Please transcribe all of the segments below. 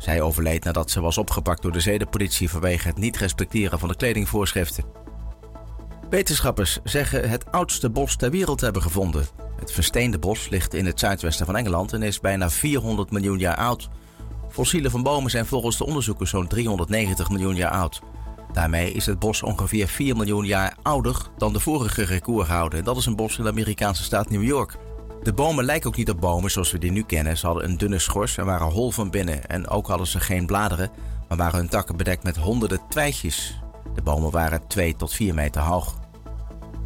Zij overleed nadat ze was opgepakt door de zedenpolitie vanwege het niet respecteren van de kledingvoorschriften. Wetenschappers zeggen het oudste bos ter wereld hebben gevonden. Het versteende bos ligt in het zuidwesten van Engeland en is bijna 400 miljoen jaar oud. Fossielen van bomen zijn volgens de onderzoekers zo'n 390 miljoen jaar oud. Daarmee is het bos ongeveer 4 miljoen jaar ouder dan de vorige recordhouder. Dat is een bos in de Amerikaanse staat New York. De bomen lijken ook niet op bomen zoals we die nu kennen. Ze hadden een dunne schors en waren hol van binnen. En ook hadden ze geen bladeren, maar waren hun takken bedekt met honderden twijgjes. De bomen waren 2 tot 4 meter hoog.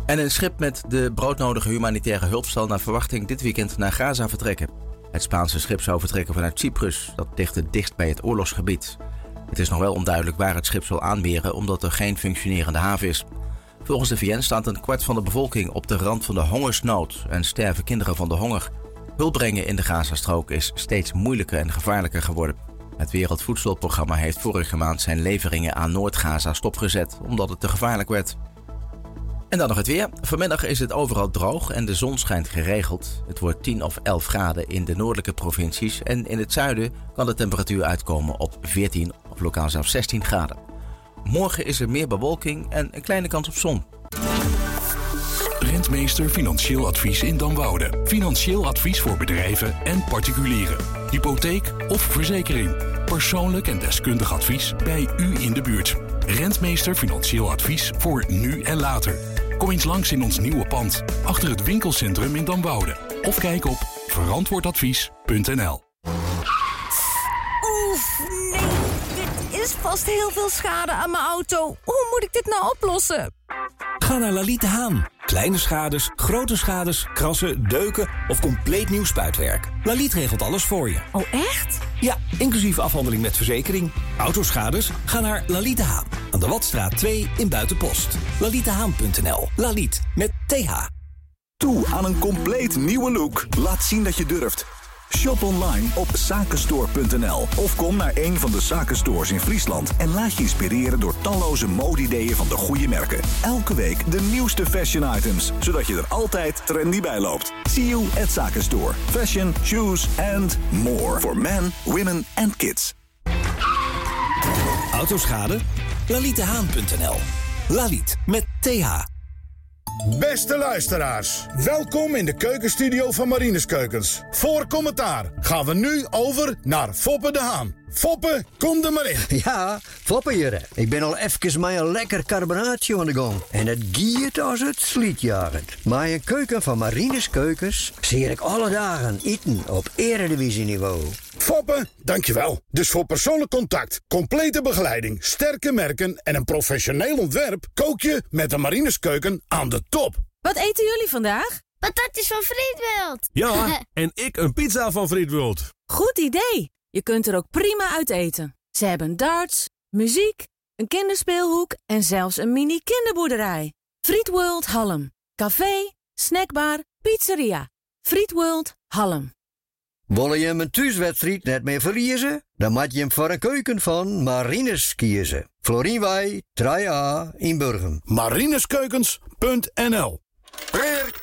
En een schip met de broodnodige humanitaire hulp zal naar verwachting dit weekend naar Gaza vertrekken. Het Spaanse schip zou vertrekken vanuit Cyprus, dat ligt het dichtst bij het oorlogsgebied. Het is nog wel onduidelijk waar het schip zal aanmeren omdat er geen functionerende haven is. Volgens de VN staat een kwart van de bevolking op de rand van de hongersnood en sterven kinderen van de honger. Hulp brengen in de Gazastrook is steeds moeilijker en gevaarlijker geworden. Het Wereldvoedselprogramma heeft vorige maand zijn leveringen aan Noord-Gaza stopgezet omdat het te gevaarlijk werd. En dan nog het weer. Vanmiddag is het overal droog en de zon schijnt geregeld. Het wordt 10 of 11 graden in de noordelijke provincies en in het zuiden kan de temperatuur uitkomen op 14 of lokaal zelfs 16 graden. Morgen is er meer bewolking en een kleine kans op zon. Rentmeester Financieel Advies in Damwoude. Financieel advies voor bedrijven en particulieren. Hypotheek of verzekering. Persoonlijk en deskundig advies bij u in de buurt. Rentmeester Financieel Advies voor nu en later. Kom eens langs in ons nieuwe pand, achter het winkelcentrum in Damwoude. Of kijk op verantwoordadvies.nl. is vast heel veel schade aan mijn auto. Hoe moet ik dit nou oplossen? Ga naar Laliete Haan. Kleine schades, grote schades, krassen, deuken of compleet nieuw spuitwerk. Laliet regelt alles voor je. Oh, echt? Ja, inclusief afhandeling met verzekering. Autoschades? Ga naar Laliete Haan. Aan de Watstraat 2 in Buitenpost. Lalietehaan.nl. Laliet met TH. Toe aan een compleet nieuwe look. Laat zien dat je durft. Shop online op zakenstore.nl of kom naar een van de zakenstores in Friesland en laat je inspireren door talloze modeideeën van de goede merken. Elke week de nieuwste fashion items, zodat je er altijd trendy bij loopt. See you at Zakenstore. Fashion, shoes and more for men, women and kids. Autoschade? Lalietehaan.nl. Laliet met TH. Beste luisteraars, welkom in de keukenstudio van Marines Keukens. Voor commentaar gaan we nu over naar Foppe de Haan. Foppe, kom er maar in. Ja, Foppe Jurre. Ik ben al even een lekker carbonaatje aan de gang. En het giert als het slietjagend. Maar een keuken van Marines Keukens zie ik alle dagen eten op eredivisieniveau. Foppe, dankjewel. Dus voor persoonlijk contact, complete begeleiding, sterke merken en een professioneel ontwerp... kook je met de Marines Keuken aan de top. Wat eten jullie vandaag? Patatjes van Friedwild. Ja, en ik een pizza van Friedwild. Goed idee. Je kunt er ook prima uit eten. Ze hebben darts, muziek, een kinderspeelhoek en zelfs een mini kinderboerderij. Friedworld Halm. Café, snackbar, pizzeria. Friedworld Halm. Wil je een thuiswedstrijd net meer verliezen? Dan moet je hem voor een keuken van Marines kiezen. Florienwij, 3A in Burgum. Marineskeukens.nl Prerik,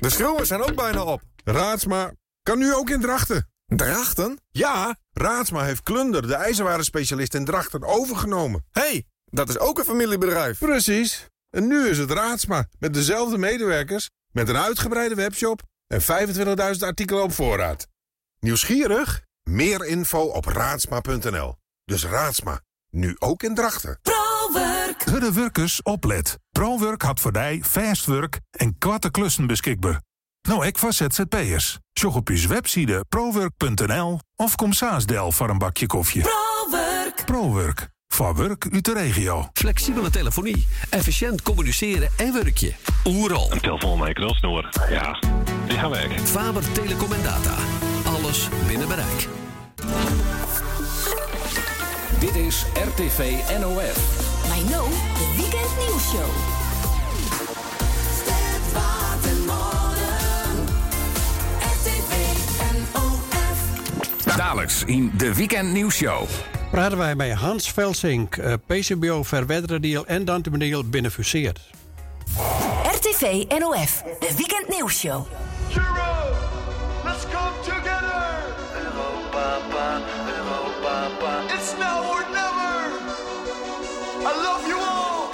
de schroeven zijn ook bijna op. Raadsma kan nu ook in Drachten. Drachten? Ja, Raadsma heeft Klunder, de ijzerwarenspecialist in Drachten, overgenomen. hey, dat is ook een familiebedrijf. Precies. En nu is het Raadsma, met dezelfde medewerkers, met een uitgebreide webshop en 25.000 artikelen op voorraad. Nieuwsgierig? Meer info op raadsma.nl. Dus Raadsma, nu ook in Drachten. ProWork. Hudde werkers oplet. ProWork had voor die fast work en kwarte klussen beschikbaar. Nou, ik was ZZP'ers. Zoek op je website prowork.nl of kom saasdel voor een bakje koffie. ProWork. ProWork. Voor werk uit de regio. Flexibele telefonie, efficiënt communiceren en werkje. Oeral. Een telefoon met een knalsnoer. Ja, die gaan werken. Faber Telecom en Data. Alles binnen bereik. Dit is RTV NOF. Mijno, de Weekend Nieuwsshow. Dadelijks in de Weekend Nieuwsshow. Praten wij bij Hans Velsink, uh, PCBO verwedderdeal en Dantemendeel binnenfuseerd. RTV NOF, de Weekend Nieuwsshow. Let's come! It's now or never. I love you all.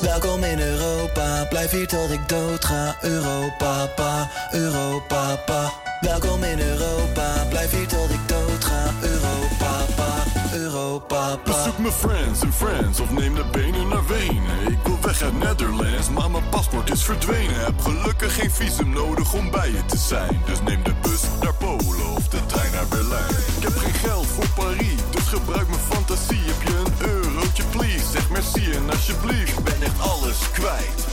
Welkom in Europa, blijf hier tot ik dood ga. Europa, pa, Europa, pa. Welkom in Europa, blijf hier tot ik dood ga. Europa, pa, Europa, pa. Bezoek mijn friends en friends of neem de benen naar Wenen. Ik wil weg uit Netherlands, maar mijn paspoort is verdwenen. Heb gelukkig geen visum nodig om bij je te zijn. Dus neem de bus naar Polen of de trein naar Berlijn. Ik heb geen geld voor Parijs, dus gebruik mijn fantasie. Heb je een eurotje, please? Zeg merci en alsjeblieft. Ik ben echt alles kwijt,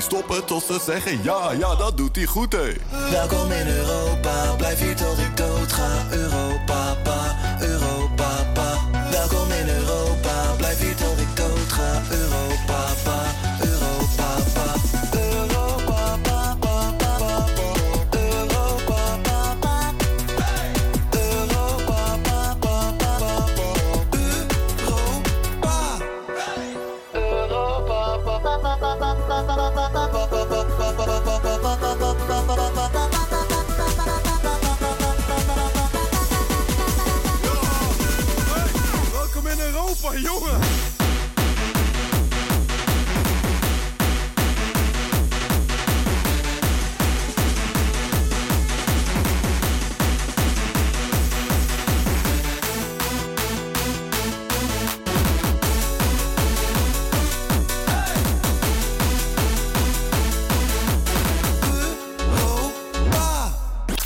stoppen tot ze zeggen ja, ja, dat doet hij goed, hé. Welkom in Europa, blijf hier tot ik dood ga. Europa, pa,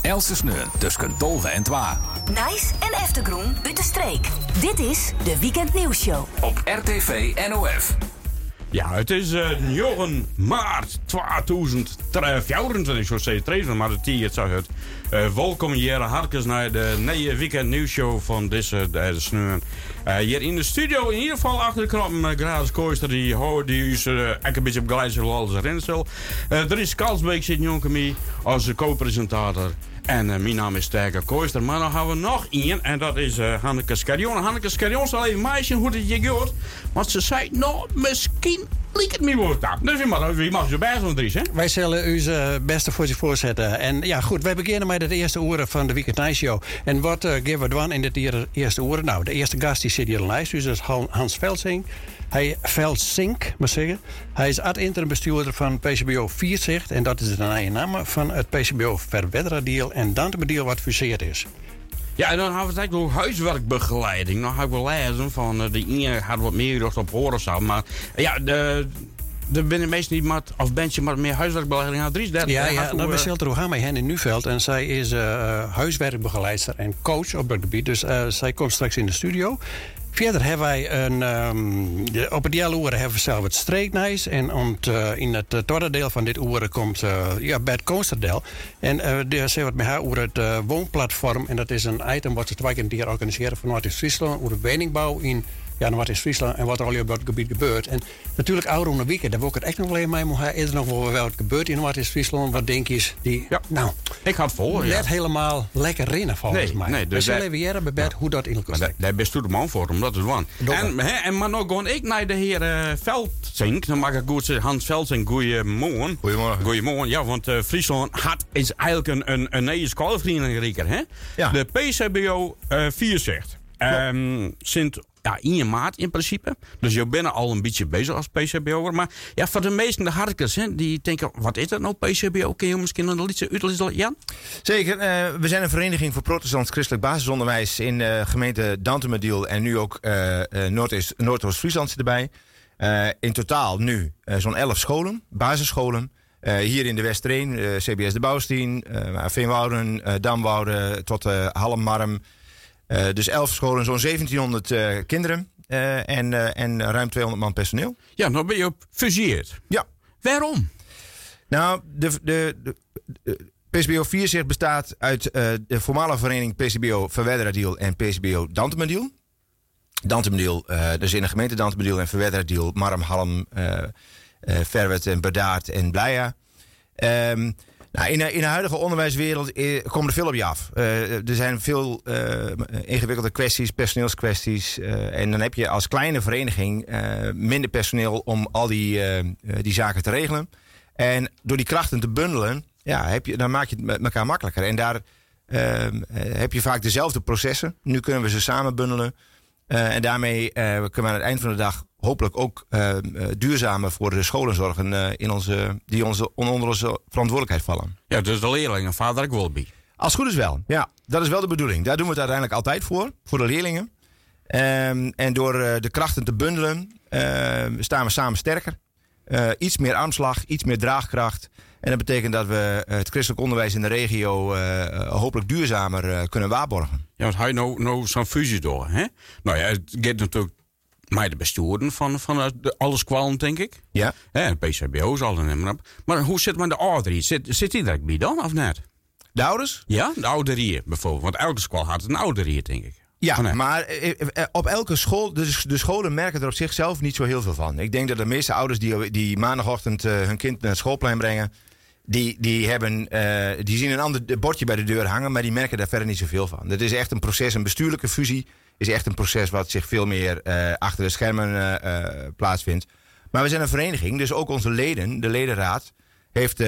Else Sneun tussen Dolve en Twa. Nice en Eftergroen uit de streek. Dit is de Weekend Nieuws Show. Op RTV NOF. Ja, het is uh, 9 maart 2024, zo zei het maar het hier zag het. Uh, welkom hier hartjes naar de nieuwe weekend nieuwsshow van deze de sneur. Uh, hier in de studio, in ieder geval achter de knoppen, uh, Graas Kooister, die hoort die is uh, een beetje op gelijk als Rensel. Uh, er is Kalsbeek zit jongen mee als co-presentator. En uh, mijn naam is Stijger Kooister. Maar dan gaan we nog één. En dat is uh, Hanneke Scarion. Hanneke Scarion zal even meisje hoe het je gaat. Want ze zei, nou, misschien liek het me wordt daar. Dus wie mag, wie mag zo bij zo'n Dries, hè? Wij zullen u uh, beste voor zich voorzetten. En ja, goed, wij beginnen met het eerste uur van de Weekend Night Show. En wat uh, geven we doen in dit eerste uur? Nou, de eerste gast die zit hier lijst. Dus dat is Hans Veldsing. Hij Veldsink, moet zeggen. Hij is ad-interim bestuurder van PCBO Vierzicht. En dat is de naam van het PCBO Verwedderen En dan het wat fuseerd is. Ja, en dan hebben we het eigenlijk nog huiswerkbegeleiding. Dan heb ik wel lezen van uh, de ene had wat meer gedacht op horen zou. Maar ja, de. Er binnen meestal niet met, of ben je maar meer huiswerkbegeleiding aan Dries. Dat, ja, ja je er gaan met hen in Nuveld. En zij is uh, huiswerkbegeleidster en coach op dat gebied. Dus uh, zij komt straks in de studio. Verder hebben wij een, de, op het hele oren hebben we zelf het streeknijs. En ont, uh, in het uh, tweede deel van dit oren komt uh, ja, Bert Koosterdel. En uh, daar zijn we met haar over het woonplatform. En dat is een item wat ze twee keer organiseren vanuit Friesland. Over de woningbouw in ja, wat is Friesland en wat er al op dat gebied gebeurt. En natuurlijk ouder om de weekend, daar wil ik het echt nog alleen mee. Maar is er nog wel wat gebeurt in wat is Friesland? Wat denk je? Die, ja. nou, ik had voor. Net ja. helemaal lekker rennen volgens nee, mij. Nee, dus we zullen even bij bed ja. hoe dat in elkaar zit. Daar best de man voor, om dat is wan. En, hè, en maar nog gewoon ik naar de heer uh, Veldzink. Dan mag ik goed zeggen, Hans Veldzink, goeiemorgen. Goeiemorgen. Goeiemorgen, ja, want uh, Friesland had, is eigenlijk een, een, een hè? Ja. De PCBO uh, 4 zegt. Um, Sint ja, in je maat in principe. Dus je bent al een beetje bezig als PCBO. Maar ja, voor de meesten de harkers, hè, die denken, wat is dat nou PCBO? Kun je misschien een liedje uitleggen, Jan? Zeker. Uh, we zijn een vereniging voor protestants christelijk basisonderwijs in de uh, gemeente Dantemediel en nu ook uh, Noordoost-Friesland erbij. in totaal nu zo'n 11 scholen, basisscholen. Eh, hier in de Westereen, eh, CBS de Bouwsteen, eh Veenwouden, eh, Damwouden tot eh Hallemmarm. Eh, dus 11 scholen, zo'n 1700 eh, kinderen eh, en, en ruim 200 man personeel. Ja, nou ben je op fuseerd. Ja. Waarom? Nou, de, de, de, de PCBO 4 bestaat uit de voormalige vereniging PCBO Verwerderadiel en PCBO. Dantemadiel, eh dus in de gemeente Dantemadiel en Verwerderadiel, Marm, Halm, Verwet en Berdaard en Bleia. Ehm, nou, in, de, in de huidige onderwijswereld eh, komen er veel op je af. Eh, er zijn veel eh, ingewikkelde kwesties, personeelskwesties. eh, en dan heb je als kleine vereniging eh, minder personeel om al die, eh, eh, die zaken te regelen. En door die krachten te bundelen, ja, heb je, dan maak je het met elkaar makkelijker. En daar ehm, eh, heb je vaak dezelfde processen. Nu kunnen we ze samen bundelen. Eh, en daarmee eh, kunnen we aan het eind van de dag hopelijk ook eh, eh, duurzamer voor de scholen zorgen eh, in onze, die onze, onder onze verantwoordelijkheid vallen. Ja, dus de leerlingen vader ik wel bij. Als het goed is wel, ja. Dat is wel de bedoeling. Daar doen we het uiteindelijk altijd voor, voor de leerlingen. Ehm, en door de krachten te bundelen ehm, staan we samen sterker. Iets meer armslag, iets meer draagkracht. En dat betekent dat we het christelijk onderwijs in de regio hopelijk duurzamer kunnen waarborgen. Ja, want hij nou, nou zo'n fusie door, hè? Nou ja, het gaat natuurlijk mij de bestuurden van, van eh, de, alles kwalen, denk ik. Ja. Hè, PCBO zal er nemen. Maar hoe zit men de ouder Zit, zit die er bij dan, of net? De ouders? Ja, de ouderieën bijvoorbeeld. Want elke school had een ouderie, denk ik. Ja, maar eh, eh, op elke school, de, de scholen merken er op zichzelf niet zo heel veel van. Ik denk dat de meeste ouders die, die maandagochtend hun kind naar het schoolplein brengen, die, die, hebben, die zien een ander bordje bij de deur hangen, maar die merken daar verder niet zoveel van. Het is echt een proces, een bestuurlijke fusie is echt een proces wat zich veel meer eh, achter de schermen eh, eh, plaatsvindt. Maar we zijn een vereniging, dus ook onze leden, de ledenraad, heeft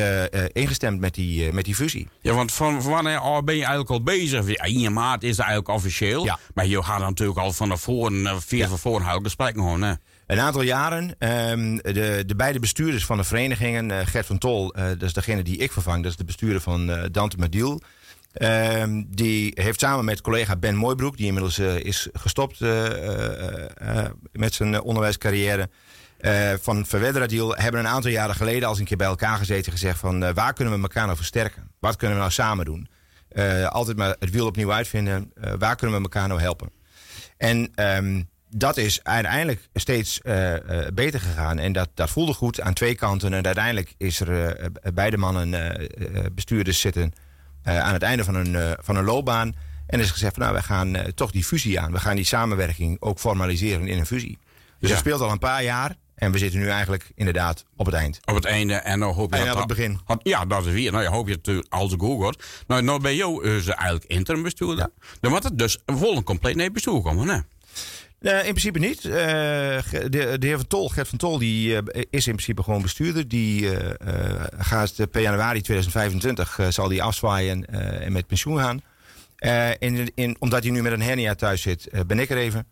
ingestemd met die, met die fusie. Ja, want van, van wanneer al ben je eigenlijk al bezig? Ja, 1 maart is het eigenlijk officieel. Ja. Maar je gaat natuurlijk al van tevoren, uh, vier van voren houden gewoon, hè? Een aantal jaren, ehm, de, de beide bestuurders van de verenigingen, Gert van Tol, dat is degene die ik vervang, dat is de bestuurder van Dante Madiel. Ehm, die heeft samen met collega Ben Mooibroek, die inmiddels eh, is gestopt eh, eh, met zijn onderwijscarrière, van Verwedradiel, hebben een aantal jaren geleden als een keer bij elkaar gezeten en gezegd van waar kunnen we elkaar nou versterken? Wat kunnen we nou samen doen? Altijd maar het wiel opnieuw uitvinden. Waar kunnen we elkaar nou helpen? En ehm, dat is uiteindelijk steeds beter gegaan. En dat, dat voelde goed aan twee kanten. En uiteindelijk is er beide mannen, bestuurders, zitten aan het einde van hun, eh, van hun loopbaan. En is gezegd van nou, we gaan eh, toch die fusie aan. We gaan die samenwerking ook formaliseren in een fusie. Dus Ja. dat speelt al een paar jaar. En we zitten nu eigenlijk inderdaad op het eind. Op het einde en dan hoop je En dat het begin. had- ja, dat is weer. Nou ja, hoop je het natuurlijk als het goed wordt. Nou, nou ben jou ze eigenlijk interim bestuurder. Dan wordt het dus vol een compleet nee bestuur komen, hè? Nee, in principe niet. Eh, de, de heer Van Tol, Gert van Tol, die eh, is in principe gewoon bestuurder. Die eh, gaat per januari 2025 eh, zal die afzwaaien en met pensioen gaan. In, in, omdat hij nu met een hernia thuis zit, ben ik er even.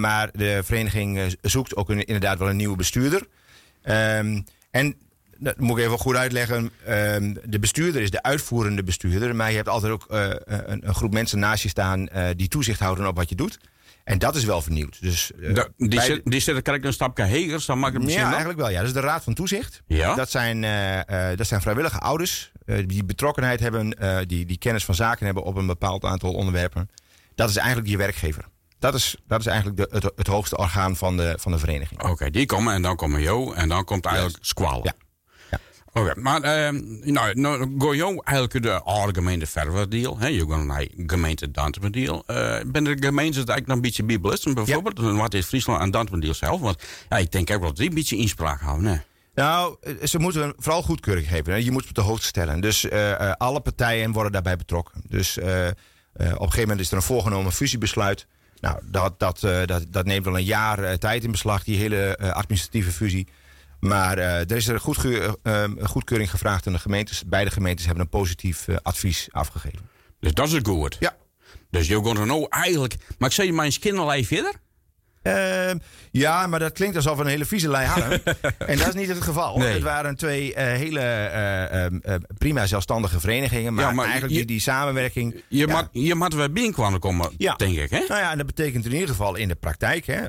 Maar de vereniging zoekt ook een- inderdaad wel een nieuwe bestuurder. Ehm, en dat moet ik even goed uitleggen. Ehm, de bestuurder is de uitvoerende bestuurder. Maar je hebt altijd ook een, een groep mensen naast je staan die toezicht houden op wat je doet. En dat is wel vernieuwd. Dus, eh, Da- die, bij zit, die zit krijgt een stapje hegers, dan maakt het ja, misschien wel. eigenlijk wel. Ja. Dat is de Raad van Toezicht. Ja? Dat, zijn, eh, eh, dat zijn vrijwillige ouders die betrokkenheid hebben, die, die kennis van zaken hebben op een bepaald aantal onderwerpen. Dat is eigenlijk je werkgever. Dat is, dat is eigenlijk de, het, het hoogste orgaan van de, van de vereniging. Oké, die komen en dan komen jou en dan komt eigenlijk squal. Ja. Oké, maar ehm, nou, nou go jou eigenlijk de algemene verwerdeal, hè? Je gaat naar gemeente Dantemediel. Uh, ben de gemeente het eigenlijk nog een beetje bibelisten bijvoorbeeld? Wat is Friesland en Dantemediel zelf? Want ja, ik denk ook wel dat die een beetje inspraak houden, hè? Nou, eh, ze moeten vooral goedkeuring geven. hè. Je moet het op de hoogte stellen. Dus eh, eh, alle partijen worden daarbij betrokken. Dus eh, eh, op een gegeven moment is er een voorgenomen fusiebesluit. Nou, dat, dat, eh, dat, dat neemt wel een jaar eh, tijd in beslag, die hele eh, administratieve fusie. Maar eh, er is er goedkeur, eh, goedkeuring gevraagd aan de gemeentes. Beide gemeentes hebben een positief eh, advies afgegeven. Dus dat is het goed. Ja. Dus er nou eigenlijk... Maar ik zei je maar eens kinderlei verder? Ehm, ja, maar dat klinkt alsof we een hele vieze lei hadden. en dat is niet het geval. Nee. Het waren twee eh, hele eh, ehm, eh, prima zelfstandige verenigingen. Maar, Ja, maar eigenlijk je- die, die samenwerking... Je, ja. mag, je mag er weer binnenkwamen komen, Ja. denk ik, hè? Nou ja, en dat betekent in ieder geval in de praktijk. Hè,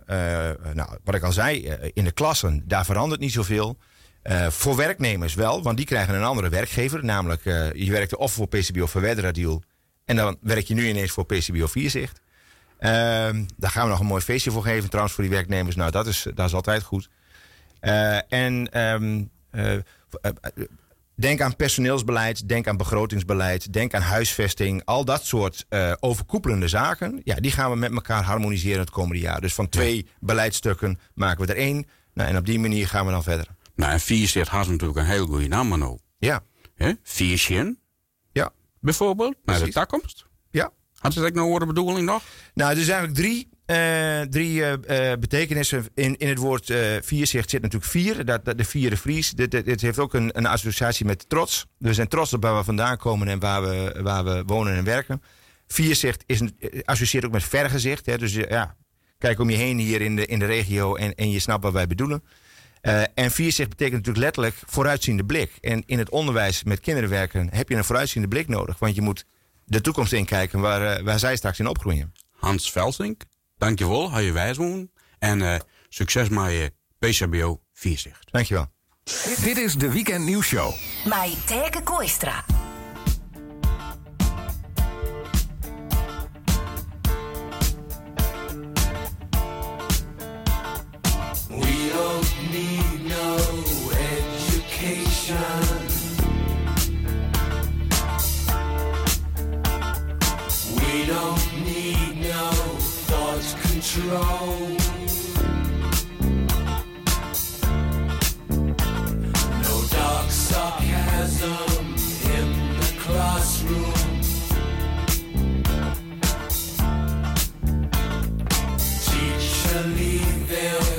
nou, wat ik al zei, in de klassen, daar verandert niet zoveel. Voor werknemers wel, want die krijgen een andere werkgever. Namelijk, je werkte of voor PCBO Verweddera deal. En dan werk je nu ineens voor PCBO Vierzicht. Ehm daar gaan we nog een mooi feestje voor geven trouwens voor die werknemers. Nou, dat is, dat is altijd goed. Eh, en ehm, eh, eh, denk aan personeelsbeleid, denk aan begrotingsbeleid, denk aan huisvesting. Al dat soort overkoepelende zaken, ja, die gaan we met elkaar harmoniseren het komende jaar. Dus van twee beleidsstukken maken we er één. Nou, en op die manier gaan we dan verder. Nou, en Vierzicht had natuurlijk een heel goede naam, Mano. Ja. Hè? Viersjen. Ja. Bijvoorbeeld, naar de toekomst. Ja. Had ze dat nou de bedoeling nog? Nou, er zijn eigenlijk drie, eh, drie eh, eh, betekenissen. In, in het woord eh vierzicht zit natuurlijk vier. Dat, dat, de vierde Fries. Dit, heeft ook een, een associatie met trots. We zijn trots op waar we vandaan komen en waar we, waar we wonen en werken. Vierzicht is een, associeert ook met vergezicht. Hè? Dus ja, kijk om je heen hier in de, in de regio en, en je snapt wat wij bedoelen. Eh, en vierzicht betekent natuurlijk letterlijk vooruitziende blik. En in het onderwijs met kinderen werken heb je een vooruitziende blik nodig. Want je moet de toekomst inkijken waar, eh, waar zij straks in opgroeien. Hans Velsink, dankjewel, hou je wijs woon. En eh, succes met je PCBO Vierzicht. Dankjewel. Dit is de Weekend Nieuws Show. Bij Teke Kooistra. Control. No dark sarcasm in the classroom. Teacher, leave them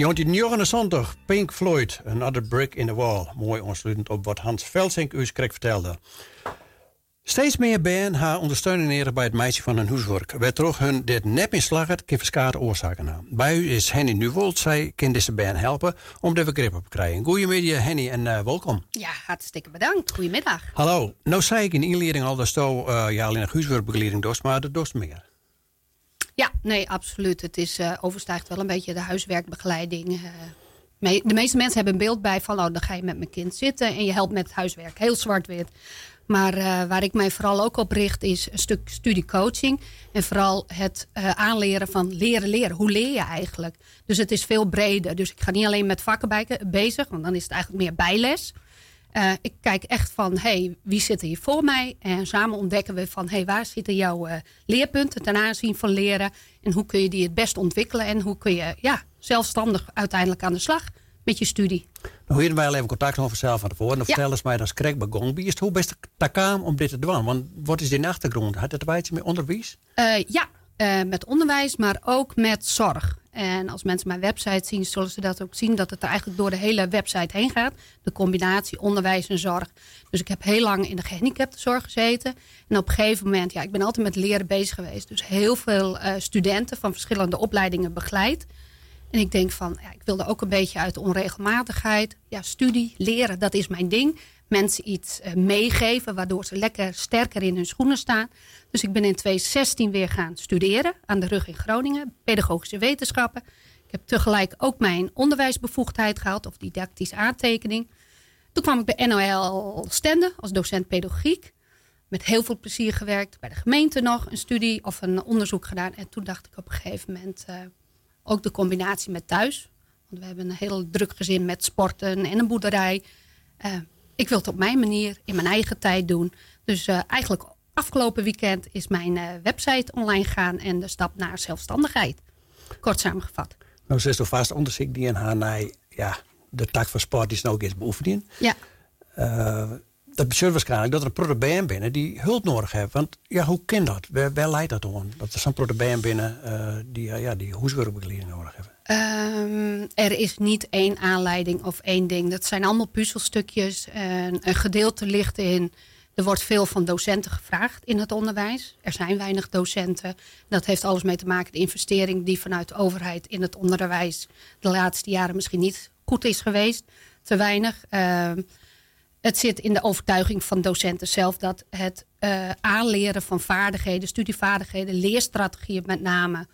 1979, Pink Floyd, Another Brick in the Wall. Mooi aansluitend op wat Hans Velsink u krek vertelde. Steeds meer BN haar ondersteuning neer bij het meisje van hun huiswerk. Werd toch hun dit nep in slag het verschillende oorzaken na. Bij u is Henny Nuwold. Zij kan deze BN helpen om de begrip op te krijgen. Goedemiddag Henny en eh, welkom. Ja, hartstikke bedankt. Goedemiddag. Hallo. Nou zei ik in de inleiding al dat sto uh, ja, alleen nog huiswerkbegeleiding dost, maar dat meer. Ja, nee, absoluut. Het is, eh, overstijgt wel een beetje de huiswerkbegeleiding. eh. De meeste mensen hebben een beeld bij van, oh, dan ga je met mijn kind zitten en je helpt met het huiswerk. Heel zwart-wit. Maar eh, waar ik mij vooral ook op richt is een stuk studiecoaching. En vooral het aanleren van leren leren. Hoe leer je eigenlijk? Dus het is veel breder. Dus ik ga niet alleen met vakken bezig, want dan is het eigenlijk meer bijles. Eh, ik kijk echt van, hey, wie zit er hier voor mij? En samen ontdekken we van, hey, waar zitten jouw eh, leerpunten ten aanzien van leren? En hoe kun je die het best ontwikkelen? En hoe kun je ja, zelfstandig uiteindelijk aan de slag met je studie? Nou, hier wij al even contact over zelf van tevoren. Ja. vertel eens mij dat krek begon. Wie is het hoe best takam om dit te doen? Want wat is die achtergrond? Had het een met onderwijs? Eh, ja, met onderwijs, maar ook met zorg. En als mensen mijn website zien, zullen ze dat ook zien... dat het er eigenlijk door de hele website heen gaat. De combinatie onderwijs en zorg. Dus ik heb heel lang in de gehandicaptenzorg gezeten. En op een gegeven moment, ja, ik ben altijd met leren bezig geweest. Dus heel veel eh, studenten van verschillende opleidingen begeleid. En ik denk van, ja, ik wilde ook een beetje uit onregelmatigheid. Ja, studie, leren, dat is mijn ding. Mensen iets eh, meegeven, waardoor ze lekker sterker in hun schoenen staan. Dus ik ben in 2016 weer gaan studeren aan de rug in Groningen. Pedagogische wetenschappen. Ik heb tegelijk ook mijn onderwijsbevoegdheid gehad, of didactische aantekening. Toen kwam ik bij NOL Stende als docent pedagogiek. Met heel veel plezier gewerkt. Bij de gemeente nog een studie of een onderzoek gedaan. En toen dacht ik op een gegeven moment eh, ook de combinatie met thuis. Want we hebben een heel druk gezin met sporten en een boerderij. Eh, ik wil het op mijn manier, in mijn eigen tijd doen. Dus eh, eigenlijk afgelopen weekend is mijn eh, website online gegaan en de stap naar zelfstandigheid. Kort samengevat. Nou, ze is toch vast onderzoek die in haar naar ja, de tak van sport die ze nou ook eens beoefenen. Ja. Dat waarschijnlijk dat er een binnen die hulp nodig heeft. Want ja, hoe kan dat? Waar, leidt dat om? Dat er zo'n protoband binnen eh, die, eh, ja, die nodig heeft. Ehm, er is niet één aanleiding of één ding. Dat zijn allemaal puzzelstukjes. En een gedeelte ligt in. Er wordt veel van docenten gevraagd in het onderwijs. Er zijn weinig docenten. Dat heeft alles mee te maken. De investering die vanuit de overheid in het onderwijs de laatste jaren misschien niet goed is geweest. Te weinig. Ehm, het zit in de overtuiging van docenten zelf dat het eh, aanleren van vaardigheden, studievaardigheden, leerstrategieën met name,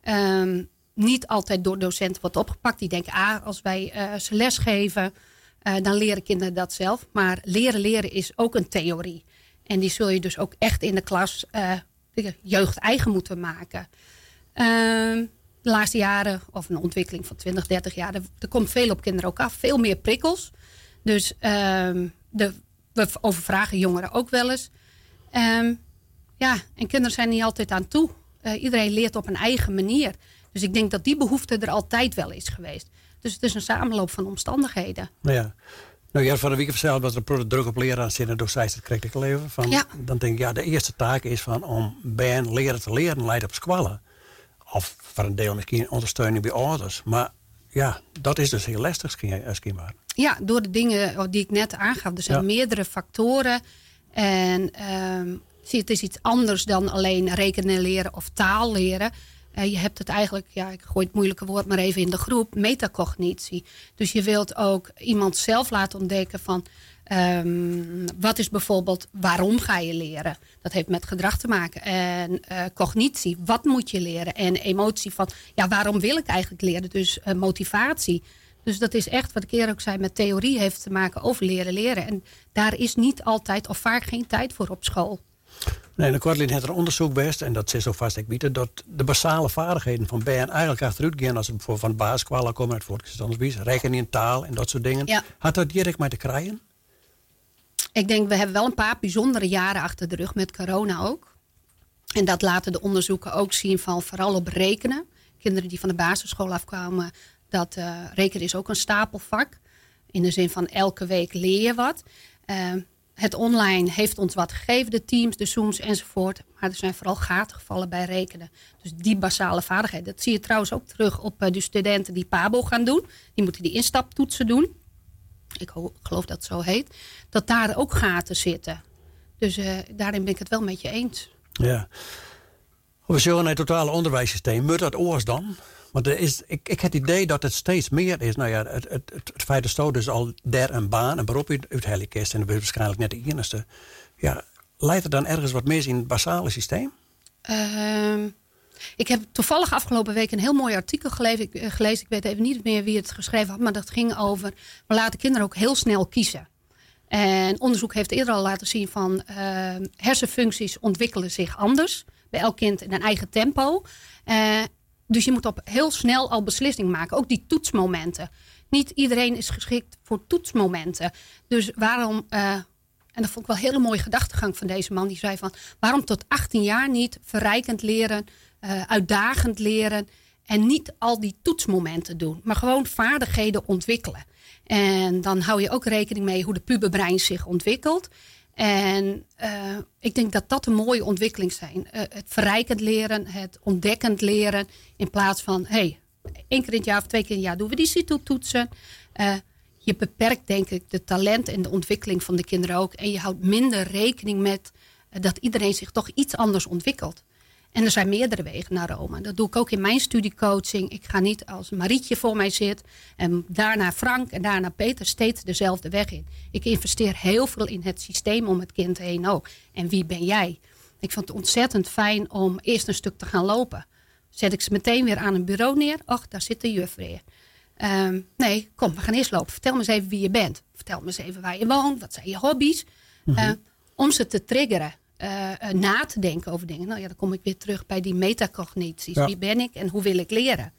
ehm, niet altijd door docenten wordt opgepakt. Die denken, ah, als wij eh, ze lesgeven, eh, dan leren kinderen dat zelf. Maar leren leren is ook een theorie. En die zul je dus ook echt in de klas jeugd eigen moeten maken. Ehm, de laatste jaren, of een ontwikkeling van 20, 30 jaar, er, er komt veel op kinderen ook af. Veel meer prikkels. Dus ehm, de, we overvragen jongeren ook wel eens. Ehm, ja, en kinderen zijn niet altijd aan toe. Eh, iedereen leert op een eigen manier. Dus ik denk dat die behoefte er altijd wel is geweest. Dus het is een samenloop van omstandigheden. Ja. Nou, ja, van de week verteld dat er druk op leraar zitten door zij dat krijg ik al even. Van, Ja. Dan denk ik, ja, de eerste taak is van om bij een leren te leren leidt op squallen. Of voor een deel misschien ondersteuning bij ouders. Maar ja, dat is dus heel lastig schijn- eh, schijnbaar. Ja, door de dingen die ik net aangaf. Er zijn Ja. meerdere factoren. En ehm, zie, het is iets anders dan alleen rekenen leren of taal leren. Eh, je hebt het eigenlijk, ja, ik gooi het moeilijke woord maar even in de groep, metacognitie. Dus je wilt ook iemand zelf laten ontdekken van ehm, wat is bijvoorbeeld waarom ga je leren? Dat heeft met gedrag te maken. En eh, cognitie, wat moet je leren? En emotie van, ja, waarom wil ik eigenlijk leren? Dus eh, motivatie. Dus dat is echt, wat ik eerder ook zei, met theorie heeft te maken over leren leren. En daar is niet altijd of vaak geen tijd voor op school. Nee, de Kwartlin heeft er onderzoek best, en dat zit zo vast ik bieden, dat de basale vaardigheden van BN eigenlijk achteruit gaan als ze bijvoorbeeld van de basisschool komen uit voortgezet onderwijs, rekenen in taal en dat soort dingen. Ja. Had dat direct mee te krijgen? Ik denk, we hebben wel een paar bijzondere jaren achter de rug met corona ook. En dat laten de onderzoeken ook zien van vooral op rekenen. Kinderen die van de basisschool afkwamen, dat eh, rekenen is ook een stapelvak. In de zin van elke week leer je wat. Eh, het online heeft ons wat gegeven, de teams, de Zooms enzovoort. Maar er zijn vooral gaten gevallen bij rekenen. Dus die basale vaardigheden. Dat zie je trouwens ook terug op eh, de studenten die PABO gaan doen. Die moeten die instaptoetsen doen. Ik geloof dat het zo heet. Dat daar ook gaten zitten. Dus eh, daarin ben ik het wel met je eens. Ja. We zullen het totale onderwijssysteem. Moet dat oors dan? Want er is, ik, ik heb het idee dat het steeds meer is. Nou ja, het, het, het, het feit dat dus al der een baan, een beroep uit, uit Hellik is. En dat is waarschijnlijk net de enige. Ja, leidt er dan ergens wat mis in het basale systeem? Ehm, ik heb toevallig afgelopen week een heel mooi artikel gelezen. Ik, eh, gelezen. ik weet even niet meer wie het geschreven had. Maar dat ging over, we laten kinderen ook heel snel kiezen. En onderzoek heeft eerder al laten zien van uh, hersenfuncties ontwikkelen zich anders. Bij elk kind in een eigen tempo. Uh, dus je moet op heel snel al beslissing maken. Ook die toetsmomenten. Niet iedereen is geschikt voor toetsmomenten. Dus waarom, en dat vond ik wel een hele mooie gedachtegang van deze man. Die zei van, waarom tot 18 jaar niet verrijkend leren, uitdagend leren. En niet al die toetsmomenten doen. Maar gewoon vaardigheden ontwikkelen. En dan hou je ook rekening mee hoe de puberbrein zich ontwikkelt. En uh, ik denk dat dat een mooie ontwikkeling zijn. Uh, het verrijkend leren, het ontdekkend leren. In plaats van, hey, één keer in het jaar of twee keer in het jaar doen we die CITO-toetsen. Je beperkt denk ik de talent en de ontwikkeling van de kinderen ook. En je houdt minder rekening met dat iedereen zich toch iets anders ontwikkelt. En er zijn meerdere wegen naar Rome. Dat doe ik ook in mijn studiecoaching. Ik ga niet als Marietje voor mij zit en daarna Frank en daarna Peter steeds dezelfde weg in. Ik investeer heel veel in het systeem om het kind heen ook. En wie ben jij? Ik vond het ontzettend fijn om eerst een stuk te gaan lopen. Zet ik ze meteen weer aan een bureau neer. Och, daar zit de juf weer. Um, nee, kom, we gaan eerst lopen. Vertel me eens even wie je bent. Vertel me eens even waar je woont. Wat zijn je hobby's? Mm -hmm. uh, om ze te triggeren uh, na te denken over dingen. Nou ja, dan kom ik weer terug bij die metacognities. Ja. Wie ben ik en hoe wil ik leren?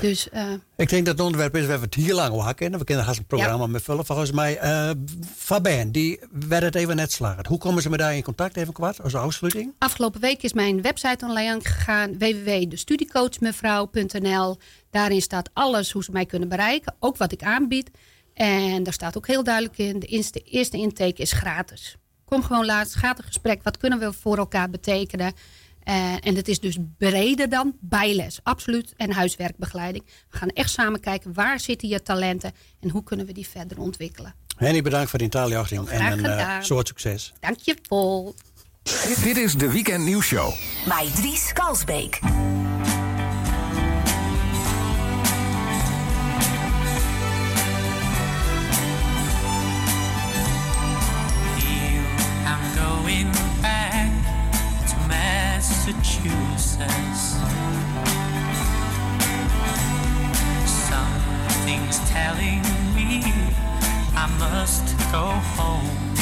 Dus, uh, ik denk dat het onderwerp is waar we het hier lang over. We kunnen het programma ja. vullen. Volgens mij, uh, Fabien, die werd het even net slagen. Hoe komen ze met daar in contact, even kwart, als afsluiting? Afgelopen week is mijn website online gegaan. www.destudiecoachmevrouw.nl Daarin staat alles hoe ze mij kunnen bereiken. Ook wat ik aanbied. En daar staat ook heel duidelijk in. De eerste intake is gratis. Kom gewoon laatst, gaat een gesprek. Wat kunnen we voor elkaar betekenen? Uh, en het is dus breder dan bijles, absoluut. En huiswerkbegeleiding. We gaan echt samen kijken waar zitten je talenten en hoe kunnen we die verder ontwikkelen. Henny, bedankt voor de taaljachting en een uh, soort succes. Dank je Paul. Dit is de Weekend Nieuws Show. Bij Dries Kalsbeek. Massachusetts. Something's telling me I must go home.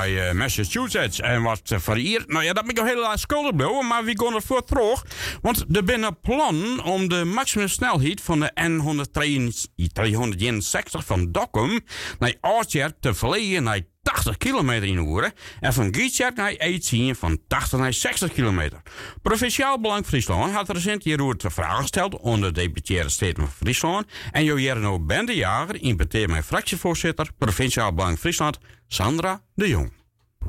Met uh, Massachusetts. En wat uh, voor hier, nou ja, dat ben ik heel schuldig blijven, maar wie kon er voor terug? Want er binnen plan om de maximumsnelheid van de N361 van Dokkum naar Oudtjerk te verleggen naar 80 km in uur en van Gietjerk naar Eetschien van 80 naar 60 km. Provinciaal Belang Friesland had recent hierover te vragen gesteld onder de deputaire Staten van Friesland en Jo Jerno Bendejager impeteert mijn fractievoorzitter Provinciaal Belang Friesland Sandra de Jong.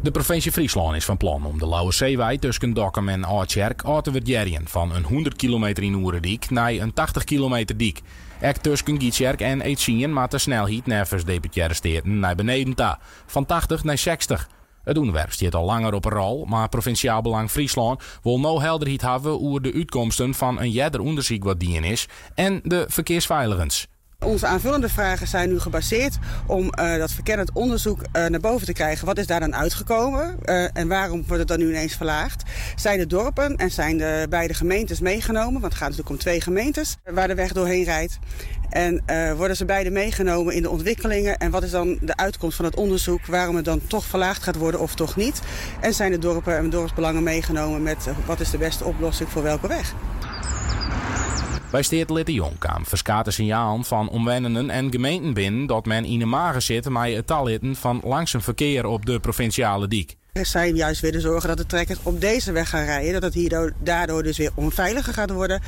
De provincie Friesland is van plan om de Lauwe Zeewij tussen Dokkum en Oudkerk uit te van een 100 kilometer in Oerendiek naar een 80 kilometer diek. Ek tussen Gietjerk en Eetsien maakt de snelheid nevens deputeren naar beneden ta, van 80 naar 60. Het onderwerp staat al langer op een rol, maar Provinciaal Belang Friesland wil nou helderheid hebben over de uitkomsten van een jeder onderzoek wat dien is en de verkeersveiligens. Onze aanvullende vragen zijn nu gebaseerd om uh, dat verkennend onderzoek uh, naar boven te krijgen. Wat is daar dan uitgekomen uh, en waarom wordt het dan nu ineens verlaagd? Zijn de dorpen en zijn de beide gemeentes meegenomen? Want het gaat natuurlijk om twee gemeentes waar de weg doorheen rijdt. En worden ze beide meegenomen in de ontwikkelingen? En wat is dan de uitkomst van het onderzoek? Waarom het dan toch verlaagd gaat worden of toch niet? En zijn de dorpen en dorpsbelangen meegenomen met wat is de beste oplossing voor welke weg? Bij Steert Jong kwam verskate signaal van omwennenden en gemeenten binnen dat men in de magen zit met het talitten van langzaam verkeer op de provinciale diek. Er zijn juist willen zorgen dat de trekkers op deze weg gaan rijden. Dat het hier daardoor dus weer onveiliger gaat worden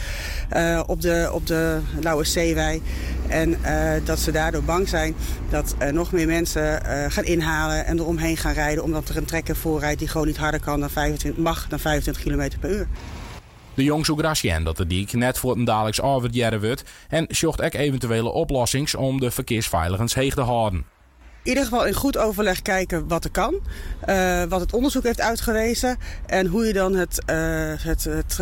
uh, op, de, op de Lauwe Zeewij. En uh, dat ze daardoor bang zijn dat nog meer mensen gaan inhalen en eromheen gaan rijden. Omdat er een trekker voorrijdt die gewoon niet harder kan dan 25, mag dan 25 km per uur. De jong zoekt dat de diek net voor een dadelijks wordt en zocht ook eventuele oplossings om de verkeersveiligheid heeg te houden ieder geval in goed overleg kijken wat er kan. Uh, wat het onderzoek heeft uitgewezen. En hoe je dan het, uh, het, het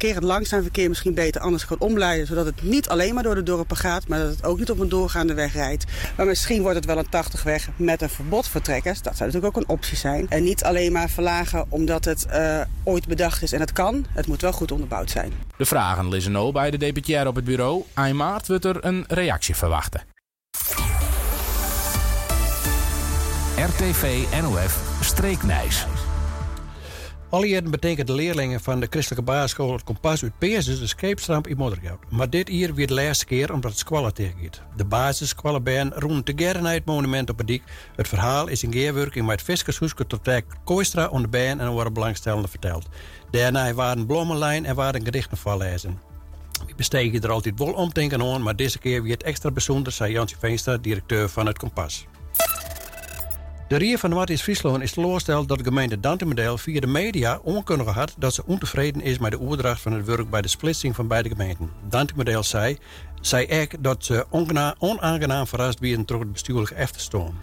het langzaam verkeer misschien beter anders kan omleiden. Zodat het niet alleen maar door de dorpen gaat, maar dat het ook niet op een doorgaande weg rijdt. Maar misschien wordt het wel een 80 weg met een verbod voor trekkers. Dat zou natuurlijk ook een optie zijn. En niet alleen maar verlagen omdat het uh, ooit bedacht is en het kan. Het moet wel goed onderbouwd zijn. De vragen liggen bij de deputair op het bureau. Eind maart wordt er een reactie verwachten. RTV NOF Streeknijs. Al jaren betekent de leerlingen van de christelijke basisschool het kompas uit de scheepstramp in Moddergoud. Maar dit hier weer de laatste keer omdat het squallen tegengaat. De basisschoolband roemen together naar het monument op het dik. Het verhaal is in geerwerking met Fiskershoeske tot Trek Kooistra onder de band en worden belangstellenden verteld. Daarna waren blommenlijn en waren gedichten voorlezen. We besteken er altijd wel omdenken aan, maar deze keer weer het extra bijzonder, zei Jansje Veenstra, directeur van het Kompas. De Rier van Noord-Friesland is teleurgesteld dat de gemeente Dantemodel via de media onkundig had dat ze ontevreden is met de overdracht van het werk bij de splitsing van beide gemeenten. Dantemodel zei, zei ook dat ze onaangenaam verrast werden door het bestuurlijke efterstoom.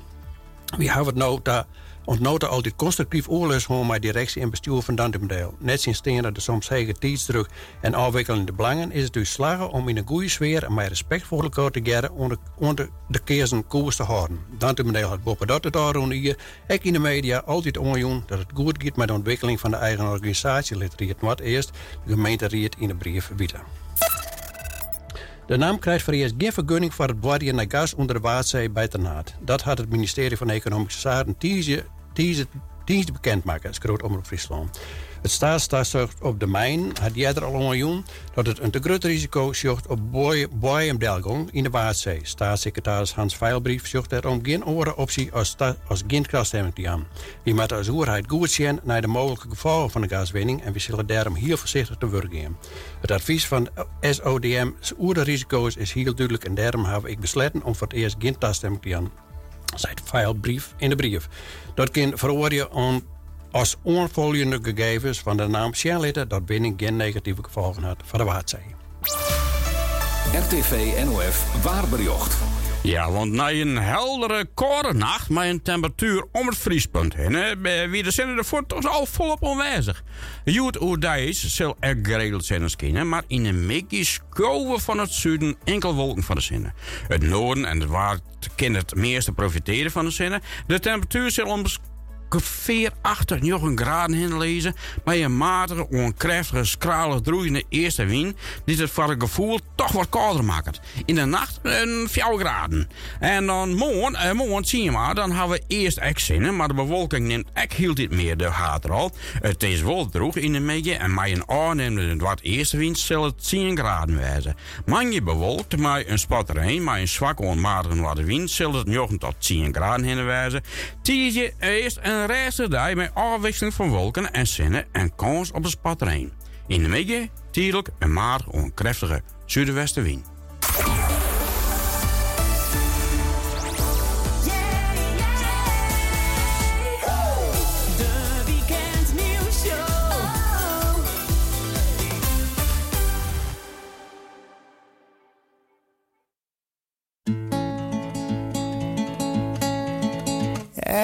We hebben het nou dat ontnoten altijd constructief oorlog met directie en bestuur van Dantemodel. Net sinds dat de soms hege tijdsdruk en afwikkelende belangen is het dus slagen om in een goede sfeer en met respectvol elkaar te geren onder, onder de keersen koers te houden. Dantemodel had boven dat het hier, ik in de media, altijd onjoen dat het goed gaat met de ontwikkeling van de eigen organisatie. Lid wat eerst de gemeente Riet in de brief verbieden. De naam krijgt voor eerst geen vergunning voor het boren naar gas onder de Waadzee bij Ternaat. Dat had het ministerie van Economische Zaken dienst bekendmaken, schroot Omroep Friesland. Het staatsstaatsrecht op de mijn had er al een miljoen dat het een te groot risico zocht op boeiendelgong in de Waadzee. Staatssecretaris Hans Veilbrief zocht erom geen andere optie als, als geen krachtstemming te aan. We moeten als overheid goed zien naar de mogelijke gevolgen van de gaswinning en we zullen daarom heel voorzichtig te werk gaan. Het advies van SODM oerde risico's is heel duidelijk en daarom heb ik besloten om voor het eerst geen te aan zei de veilbrief in de brief. Dat kan verwoorden als onvolgende gegevens van de naam Shellitten dat binnen geen negatieve gevolgen had voor de Waadzee. RTV NOF Waarberjocht. Ja, want na een heldere koude nacht met een temperatuur om het vriespunt heen, wie de zinnen ervoor toch al volop onwijzig. Joet Oerdijs zal er geregeld zijn als maar in een koven van het zuiden enkel wolken van de zinnen. Het noorden en het waard kennen het meeste profiteren van de zinnen. De temperatuur zal om ongeveer 98 graden heen lezen. Met een matige, onkrachtige, skralig droeiende eerste wind. Die het voor het gevoel toch wat kouder maakt. In de nacht een 4 graden. En dan morgen, eh, morgen zie je maar, dan hebben we eerst echt zinnen. Maar de bewolking neemt echt heel dit meer de gaten al. Het is wel droog in de midden. En met een aannemende wat eerste wind zal het 10 graden wijzen. Manje bewolkt, maar een spatterijn, maar een zwakke onmatige wat wind zal het 9 tot 10 graden heen wijzen. Eerst een dag met afwisseling van wolken en zinnen en kans op een spatterijn. In de midden, tierlijk en maar een krachtige zuidwestenwind.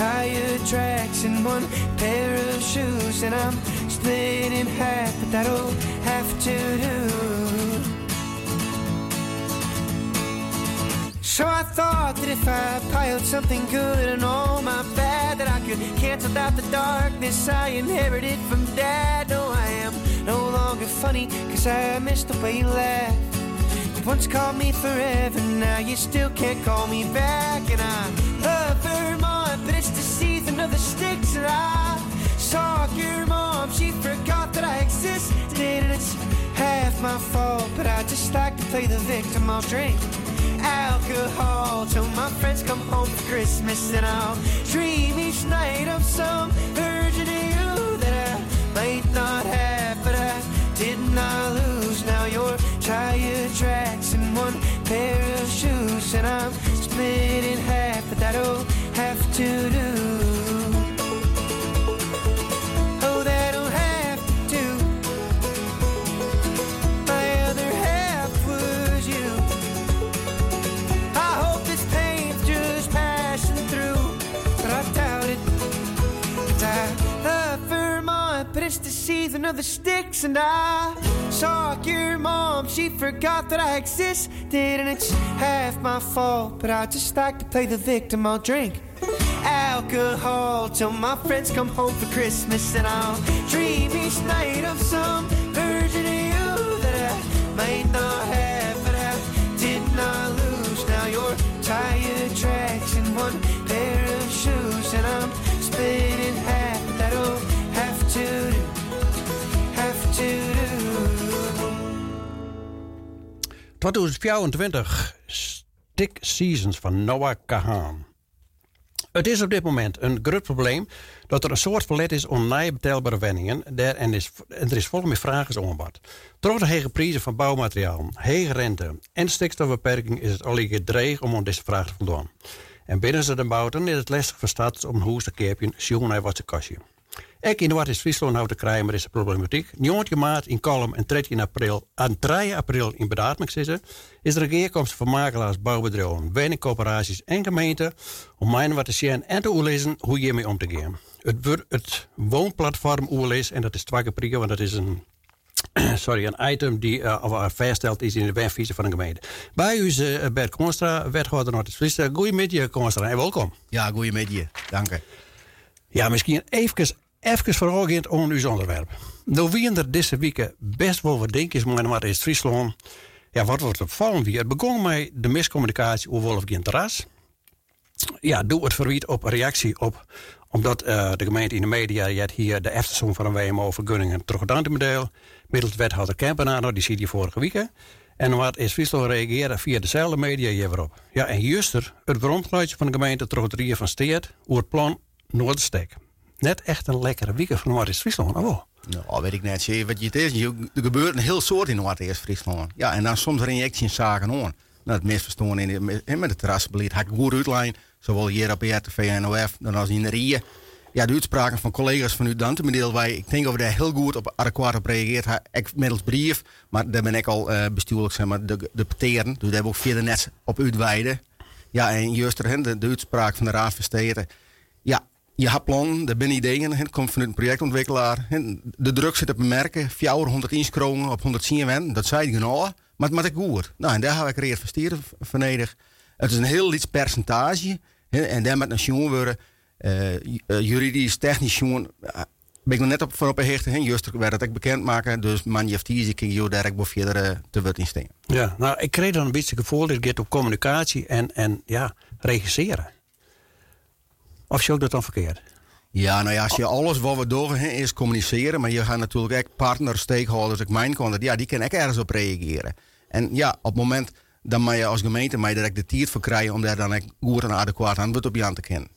tire tracks in one pair of shoes, and I'm split in half, but that'll have to do. So I thought that if I piled something good and all my bad, that I could cancel out the darkness I inherited from dad. No, I am no longer funny, cause I missed the way you laughed. You once called me forever, now you still can't call me back. And I love Vermont, of the sticks. And I saw your mom, she forgot that I existed. And it's half my fault, but I just like to play the victim. I'll drink alcohol till my friends come home for Christmas, and I'll dream each night of some of you that I might not have, but I did not lose. Now your tire tracks in one pair of shoes, and I'm split in half, but that'll have to do. Season of the sticks, and I saw your mom. She forgot that I existed, and it's half my fault. But I just like to play the victim. I'll drink alcohol till my friends come home for Christmas, and I'll dream each night of some version of you that I might not have, 2024 Stick Seasons van Noah Kahan. Het is op dit moment een groot probleem dat er een soort verlet is om nieuwe betaalbare wenningen daar en, is, er is volgens mij vragen onbad. Door de hoge prijzen van bouwmateriaal, hege rente en stikstofbeperking is het al dreig om aan deze vraag te voldoen. En binnen ze de bouten is het lastig voor om te kopen, zien naar wat ze kostje. Ook in de Noord-Friesland houdt te krijgen met deze problematiek. 9 maart in Kolm en 13 april, aan 3 april in Bedaardmek zitten, is de regeerkomst van makelaars, bouwbedrijven, woningcoöperaties en gemeenten om mij wat te zien en te oorlezen hoe hiermee om te gaan. Het, wordt het woonplatform oorlees, en dat is twee keer prikken, want dat is een sorry, een item die uh, vastgesteld is in de webvisie van de gemeente. Bij u is uh, Bert Constra, wethouder Noord-Friesland. Goedemiddag, Constra, en welkom. Ja, goedemiddag. Dank u. Ja, misschien even, even voorafgaand aan uw onderwerp. Nou, wie er deze week best wel wat denken is, maar wat is Friesland. Ja, wat wordt opvallend weer? Het begon met de miscommunicatie over Wolfgang Terras. Ja, doe het verwiet op reactie op omdat uh, de gemeente in de media je hier de eftersom van een WMO vergunningen terugdaan middels wethouder Kempenaar, die zie je vorige week. En wat is Friesland reageren via dezelfde media hierop. Ja, en juster het brandgeluidje van de gemeente terug drieën van Steert over het plan Noorderstek. Net echt een lekkere week van Noord-Friesland, wel? Nou, weet ik net. Wat je het is? Er gebeurt een heel soort in Noord-Friesland. Ja, en dan soms reactie in zaken aan. Nou, het in de, met- het terrasbeleid. Had goed uitlijn, zowel hier op RTV en dan als in de RIE. Ja, de uitspraken van collega's van u Dantemedeel, wij, ik denk dat we heel goed op adequaat op reageerd hebben. Middels brief, maar daar ben ik al eh, bestuurlijk, zeg maar, de, de peteren. Dus daar hebben we ook verder net op uitweiden. Ja, en juist er, hè, de, uitspraak van de Raad van. Ja, je hebt plan, er zijn ideeën, het komt vanuit een projectontwikkelaar. hè. De druk zit op merken, 400 inskronen op 110 wen, dat zei ik genoeg. Maar het ik goed. Nou, en daar heb ik reinvesteren vanedig. Het is een heel iets percentage. hè, en daar met een jongen worden. eh, eh, juridisch, technisch, jongen, eh, ben ik nog net op, voor op hechte heen. Juist werd het ook bekend maken. Dus man, je heeft kan je daar ook verder te wat in staan. Ja, nou, ik kreeg dan een beetje gevoel dat het op communicatie en, en ja, regisseren. Of zie ik dat dan verkeerd? Ja, nou ja, als je alles wat we doen is communiceren. Maar je gaat natuurlijk ook partners, stakeholders, ook mijn klanten, ja, die kunnen ook ergens op reageren. En ja, op het moment dan mag je als gemeente maar direct de tijd voor krijgen om daar dan ook goed en adequaat antwoord op je aan te kennen.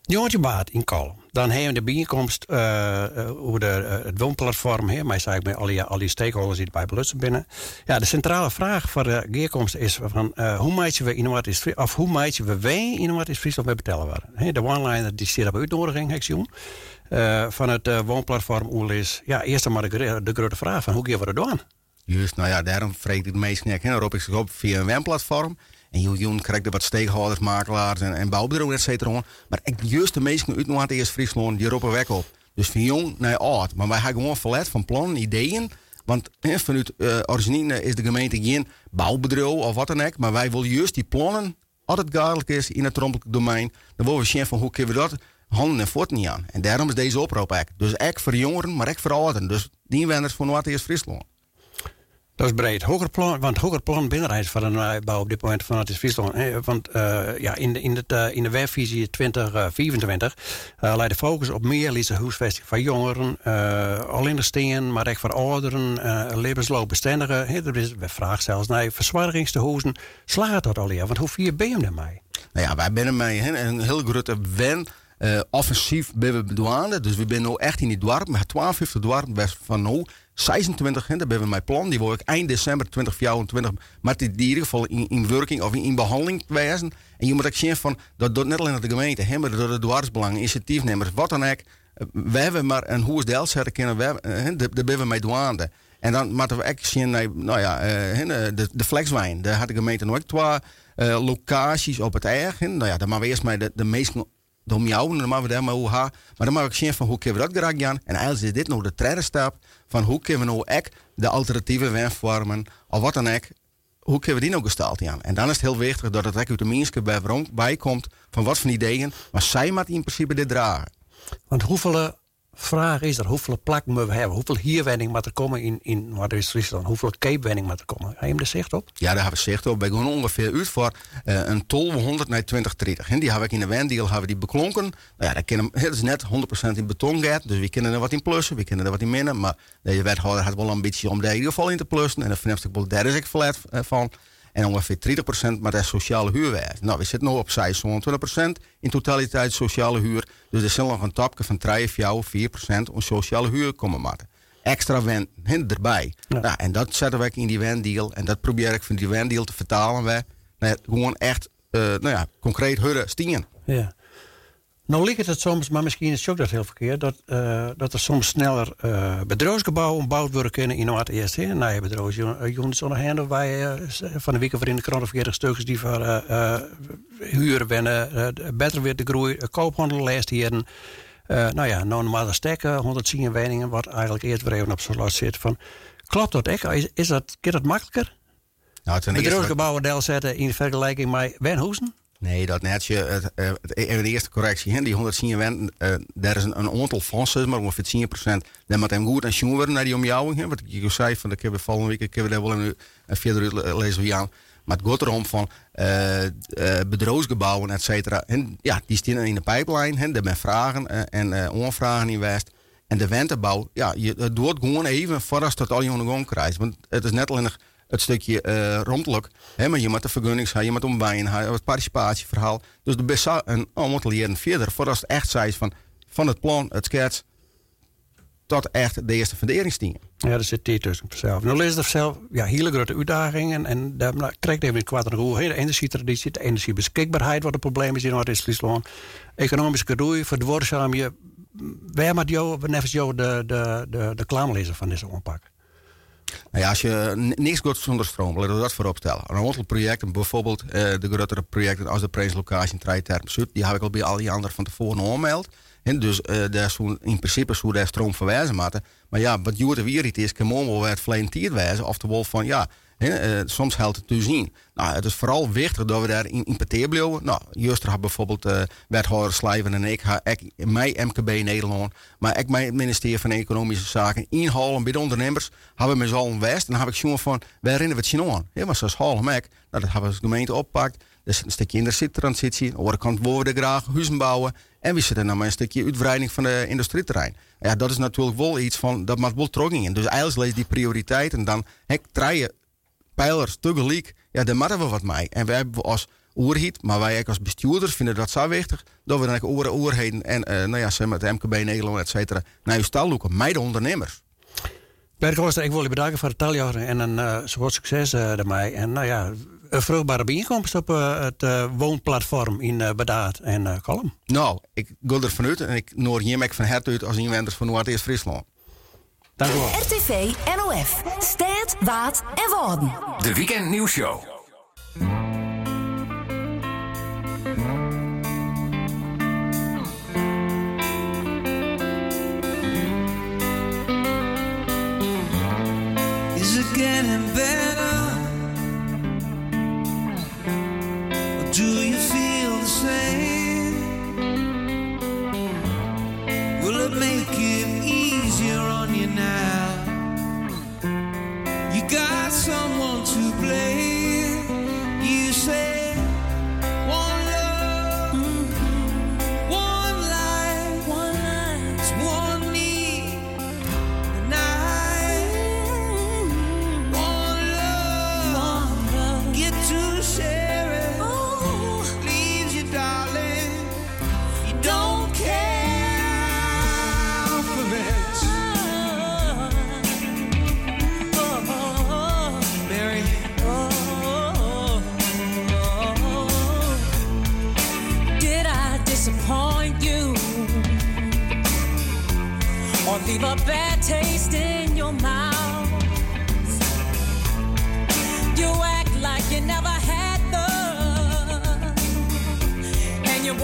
Jongetje Baat in Kolm. Dan hebben we de bijeenkomst eh, eh, over de, eh, het woonplatform. Hè, maar zei ik met al die, al die stakeholders die bij Belutsen binnen. Ja, de centrale vraag voor de geerkomst is van hoe maak je we innovatie Frie- of hoe maak je we wij innovatie Friesland bij betellen worden. Hè, de one-liner die zit op uitnodiging, ik van het eh, woonplatform Oel is ja, eerst maar de, gro- de grote vraag van hoe gaan we dat doen? Juist, nou ja, daarom vreet ik de meeste nek. Roep ik op via een webplatform. En je joen krijgt er wat stakeholders, makelaars en, en bouwbedrijven, et cetera. Maar ik juist de meesten uit Noord eerst Friesland, die roepen weg op. Dus van jong naar oud. Maar wij hebben gewoon verlet van plannen, ideeën. Want vanuit origine is de gemeente geen bouwbedrijf of wat dan ook. Maar wij willen juist die plannen, als het gaarlijk is in het rondelijk domein. Dan willen we zien van hoe kunnen we dat handen en voeten niet aan. En daarom is deze oproep eigenlijk. Dus echt voor jongeren, maar ook voor ouderen. Dus die wenders van Noord eerst Friesland. Dat is breed. Hoger plan, want hoger plan binnenheid van een eh, bouw op dit moment vanuit het Friesland. Want eh, ja, in, de, in, het, eh, in de webvisie 2024 uh, leidt de focus op meer huisvesting van jongeren. alleen de steen, maar ook voor ouderen, uh, levensloopbestendigen. Hè, Er is een vraag zelfs naar verzwaringstehuizen. Slaat dat al Want hoe vier ben je ermee? Nou ja, wij zijn hè, een heel grote wen. eh, offensief ben we. Dus we zijn nu echt in die dorp. We hebben 12 dorp van nu 26 hè, daar ben we mijn plan. Die wil ik eind december 2024 met die in ieder geval in, in werking of in, in behandeling wijzen. En je moet ook zien van dat doet niet alleen de gemeente, hè, maar door de dwarsbelangen, initiatiefnemers, wat dan ook. Eh, We hebben maar een hoe is kunnen, we hebben, eh, hè, daar daar ben we mee douane. En dan moeten we echt zien, naar, nou ja, eh, de, de flexwijn. Daar had de gemeente nooit twee locaties op het eigen. Nou ja, dan maken we eerst maar de, de meeste om jou, maken we maar hoe. Maar dan mag ik zien van hoe kunnen we dat graag gaan. En eigenlijk is dit nou de tweede stap van hoe kunnen we nou echt de alternatieve windvormen of wat dan ook, hoe kunnen we die nou gestalten aan. En dan is het heel wichtig dat het uit de mensen bij, komt van wat voor ideeën, maar zij moet in principe dit dragen. Want hoeveel vraag is er? Hoeveel plak we hebben? Hoeveel hierwending moet er komen in, in wat is Friesland? Hoeveel cape-wending moet er komen? Heb je hem er zicht op? Ja, daar hebben we zicht op. Wij gaan ongeveer uit voor eh, een 1200 naar 2030. En die hebben we in de wenddeal hebben we die beklonken. Nou ja, dat kunnen, het is net 100% in beton gaat, dus we kunnen er wat in plussen, we kunnen er wat in minnen. Maar de wethouder had wel ambitie om daar in ieder geval in te plussen. En de Verenigde daar is ik verlet eh, van. En ongeveer 30% maar dat is sociale huurwijs. Nou, we zitten nu op 26% in totaliteit sociale huur. Dus er zal nog een tapje van 3, 4, 4% om sociale huur komen maken. Extra wen erbij. Ja. Nou, en dat zetten we in die wendeal. En dat probeer ik van die wendeal te vertalen. Naar gewoon echt, uh, nou ja, concreet hurren stingen. Ja. Nou ligt het soms, maar misschien is het ook dat heel verkeerd, dat, uh, dat er soms sneller uh, bedrijfsgebouwen worden kunnen in het eerst. Hè? Nou, je bedrijfsjongens onderhand wij uh, van de week voor in de krant stukjes die voor huren wennen, beter weer de groei, koophandel leest hier. nou ja, nou normaal stekken, 110 weningen, wat eigenlijk eerst weer even op zo'n last zit. Van, klopt dat echt? Is, is dat, is dat makkelijker? Nou, bedrijfsgebouwen deel zetten in vergelijking met wenhoezen? Nee, dat netje, het, het, het, de eerste correctie, hè, die 110 wend, uh, daar is een, een aantal fondsen, maar ongeveer 10 procent. Dan moet hem goed en zien worden naar die omjouwing. Hè, wat ik je zei, van, ik heb volgende week, ik heb daar wel een, een verder lezen we. Maar het gaat erom van uh, uh, bedrijfsgebouwen, et cetera. En ja, die staan in de pijplijn, hè, daar zijn vragen en aanvragen in West. En de wentebouw, ja, je, het doet gewoon even voordat dat al je gang krijgt. Want het is net alleen nog het stukje uh, rondelijk. Hè, maar je moet de vergunnings hebben, je moet ombijen hebben, het participatieverhaal. Dus de best een allemaal leren verder. Voordat het echt zijn van, van het plan, het schets, tot echt de eerste funderingsdingen. Ja, dat zit hier tussen zelf. Nu is er zelf ja, hele grote uitdagingen. En daar nou, krijgt even in kwart en hoe de energietraditie, de energiebeschikbaarheid, wat een probleem is in Noord-Friesland. Economische groei, verdworzaam je. Waar moet jou, jou de, de, de, de van deze aanpak? Nou ja, als je niks goed zonder stroom, laten we dat voorop stellen. Een aantal projecten, bijvoorbeeld uh, de grotere projecten als de Prenslocatie in Trijterp Zuid, die heb ik al bij al die anderen van tevoren aangemeld. En dus uh, daar zo, in principe zou daar stroom verwijzen. Maar ja, wat Joert weer het is, kan wel het verleden tijd wijzen. Oftewel van ja, Eh, soms helpt het te zien. Nou, het is vooral wichtig dat we daar in importeer blijven. Nou, Juster had bijvoorbeeld uh, wethouder Slijven en ik, ik mijn MKB Nederland, maar ik mijn ministerie van Economische Zaken inhalen bij de ondernemers, hebben we met allen west. En dan heb ik zo'n van, wij rennen we het zien aan. Ja, maar zoals Halem ik, nou, dat hebben we als gemeente oppakt. Zit een stukje in de transitie. De kant we graag huizen bouwen. En we zitten dan maar een stukje uitbreiding van de industrieterrein. Ja, dat is natuurlijk wel iets van, dat maakt wel trok in. Dus eigenlijk lees die prioriteit en dan hek treien pijlers tegelijk. Ja, daar moeten we wat mee. En wij hebben als oerhiet, maar wij als bestuurders vinden dat zo wichtig. Dat we dan ook oer, oerheden en uh, nou ja, maar, het MKB Nederland, et cetera, naar uw stal loeken. Mij de ondernemers. Bert Koster, ik wil je bedanken voor het taljaar en een uh, soort succes uh, daarmee. En nou ja, een vruchtbare bijeenkomst op uh, het uh, woonplatform in uh, Bedaat en Kalm. Nou, ik ga er vanuit en ik noor Jimek van harte uit als inwoners van Noord-Eerst Friesland. Dank u wel. RTV NOF. Stad, Waad en Worden. De Weekend Nieuwsshow. Is it getting better? A bad taste in your mouth? You act like you never had love, and you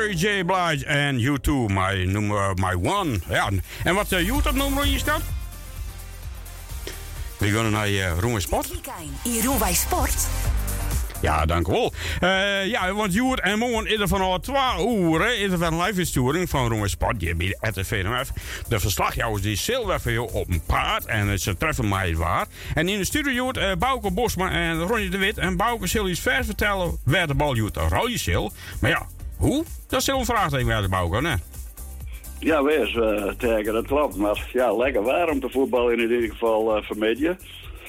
Mary J. Blige en U2, my nummer, my one. Ja, en wat uh, YouTube-nummer is dat? We gaan naar uh, Roen Sport. In Roenwij Sport. Ja, dank u wel. Eh, ja, want Joer en morgen is er vanaf 12 uur is er van een live insturing van Roen Sport. Je bij de RTVNF. De verslagjouwers die zilver voor jou op een paard. En ze treffen mij waar. En in de studio uh, Bouke Bosma en Ronnie de Wit. En Bouke zal iets vers vertellen waar de bal Joet rode. Maar ja, hoe? Dat is een vraagteken waar de Bouke, hè? Ja, wees uh, tegen, dat klopt. Maar ja, lekker warm te voetballen in ieder geval uh, vermidden.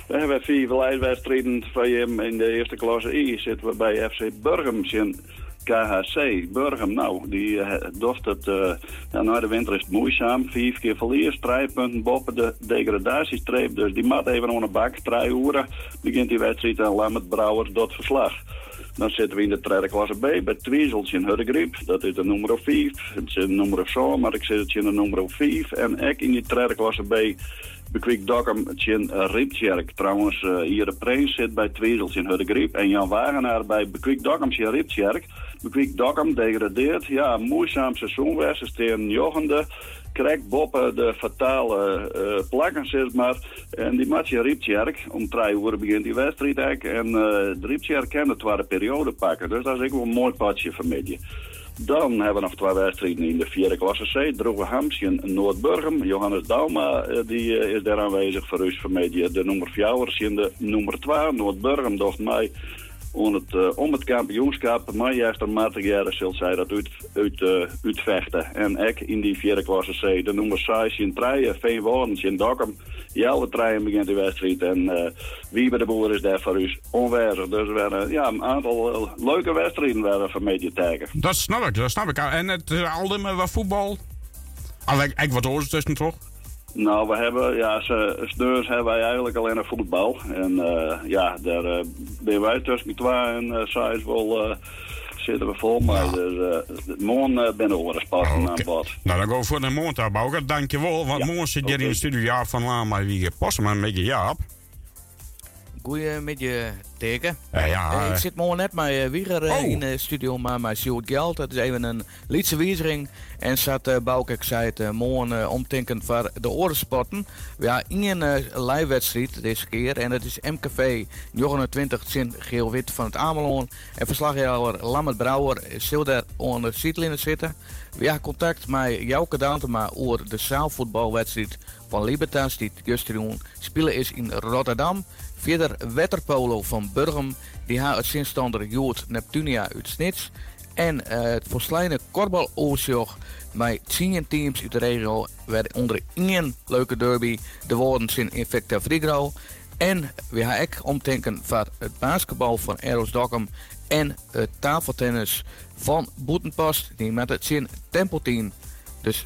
We hebben vier verleidswedstrijden van hem in de eerste klasse I. Zitten we bij FC Burgum KHC. Burgum, nou, die uh, het... Uh, ja, na de winter is het moeizaam. Vier keer verlies, punten boven de degradatiestreep. Dus die mat even onder bak. Drie uren begint die wedstrijd en Lammert Brouwers tot verslag. Dan zitten we in de tweede klasse B bij Twieseltje in Hudegriep. Dat is de nummer 5. Het is de nummer zo, maar ik zit in de nummer 5. En ik in die tweede klasse B Bekwik Dokkum in Riptjerk. Trouwens, uh, hier de Prins zit bij Tweezels in Hudegriep. En Jan Wagenaar bij Bekwik Dokkum in Riptjerk. Bekwik Dokkum degradeert. Ja, moeizaam seizoen was. Ze jochende. Krijgt Boppen de fatale uh, plakken, zeg maar. En die matje Rieptjerk. Om drie uur begint die wedstrijd. ook. En uh, Rieptjerk kan de tweede periode pakken. Dus dat is ook wel een mooi padje van midden. Dan hebben we nog twee wedstrijden in de vierde klasse C. Droge Hams in Noordburgum. Johannes Dauma uh, die, is daar aanwezig voor ons vermedje. De nummer 4 in de nummer 2. Noordburgum dacht mij om het, uh, om het kampioenschap. Maar juist een matige zult zij dat uit, uit, uh, uitvechten. En ik in die vierde klasse C. De nummer 6 in Treien. Veenwoordens in Dokkum. Jelle Treien begint de wedstrijd. En uh, wie bij de boer is daar voor u onwijzig. Dus we hebben ja, een aantal leuke wedstrijden werden van medie tegen. Dat snap ik, dat snap ik. En het uh, al wat voetbal? Alleen, ik wat oors tussen toch? Nou, we hebben, ja, sneurs hebben wij eigenlijk alleen een voetbal. En uh, ja, daar uh, ben wij tussen twee en uh, zij wel zitten we vol. Maar ja. dus, uh, morgen uh, ben ik over sport oh, aan bod. Nou, dan gaan we voor de maand Bouke. Dankjewel, want ja. morgen zit je okay. in de studio Jaap van Laan, maar wie passen maar met je Jaap. Goeie met je teken. Ja, ja, uh, ik zit morgen net met uh, Wieger uh, oh. in de studio, maar met Sjoerd Geld. Dat is even een liedse wijziging. En zat uh, Bouke, ik zei het, morgen omdenken voor de oorsporten. Ja, één live wedstrijd deze keer. En dat is MKV 29 in geel-wit van het Ameloon. En verslaghouder Lammert Brouwer zit daar onder de zitten. We hebben contact met Jouke Dantema over de zaalvoetbalwedstrijd van Libertas die gisteren spelen is in Rotterdam. Verder Wetterpolo van Burgum, die haar het zinstander Jood Neptunia uit Snits. En uh, het Korbal Oosjoch met 10 teams uit de regio werden onder één leuke derby de woorden zijn Infecta Frigro. En we gaan ook omdenken van het basketbal van Eros Dokkum en het tafeltennis van Boetenpost, die met het zin tempelteam. Dus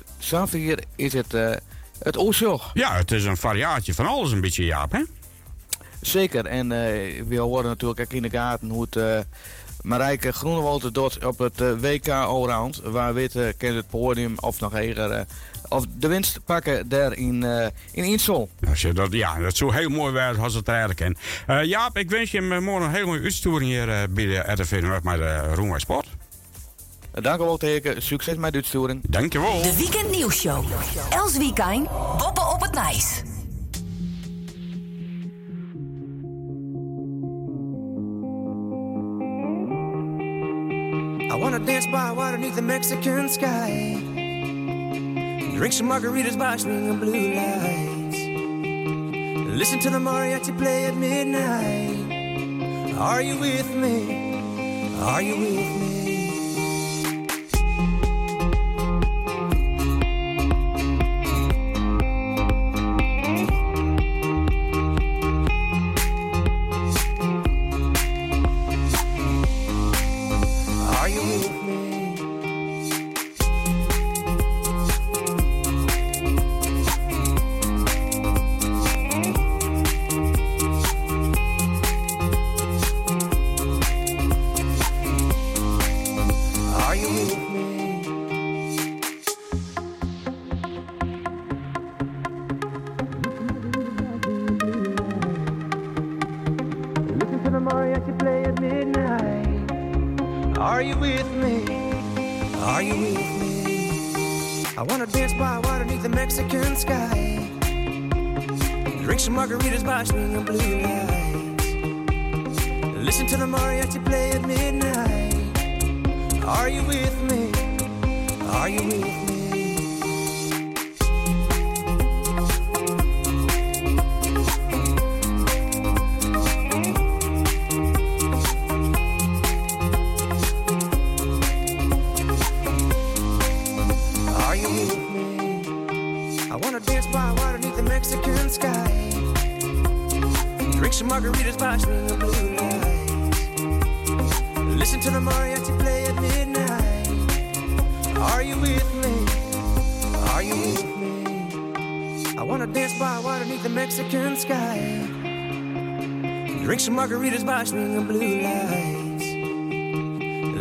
hier is het uh, het Oosjoch. Ja, het is een variatie van alles een beetje, Jaap, hè? Zeker, en uh, we horen natuurlijk ook in de gaten hoe het uh, Marijke Groenewald doet op het uh, WK Allround. Waar weten kent het podium of nog eerder of de winst pakken daar in, in Insel. Als je dat, ja, dat zou heel mooi zijn als het eigenlijk kan. Jaap, ik wens je morgen een hele mooie uitstoering hier bij de RTV met de Roemwij Sport. Dank u wel, teken. Succes met de uitstoering. Dank je wel. De Weekend Nieuwsshow. Els Weekend, Boppen op het Nijs. I wanna dance by water beneath the Mexican sky. Drink some margaritas by swinging blue lights. Listen to the mariachi play at midnight. Are you with me? Are you with me? Swinging blue lights.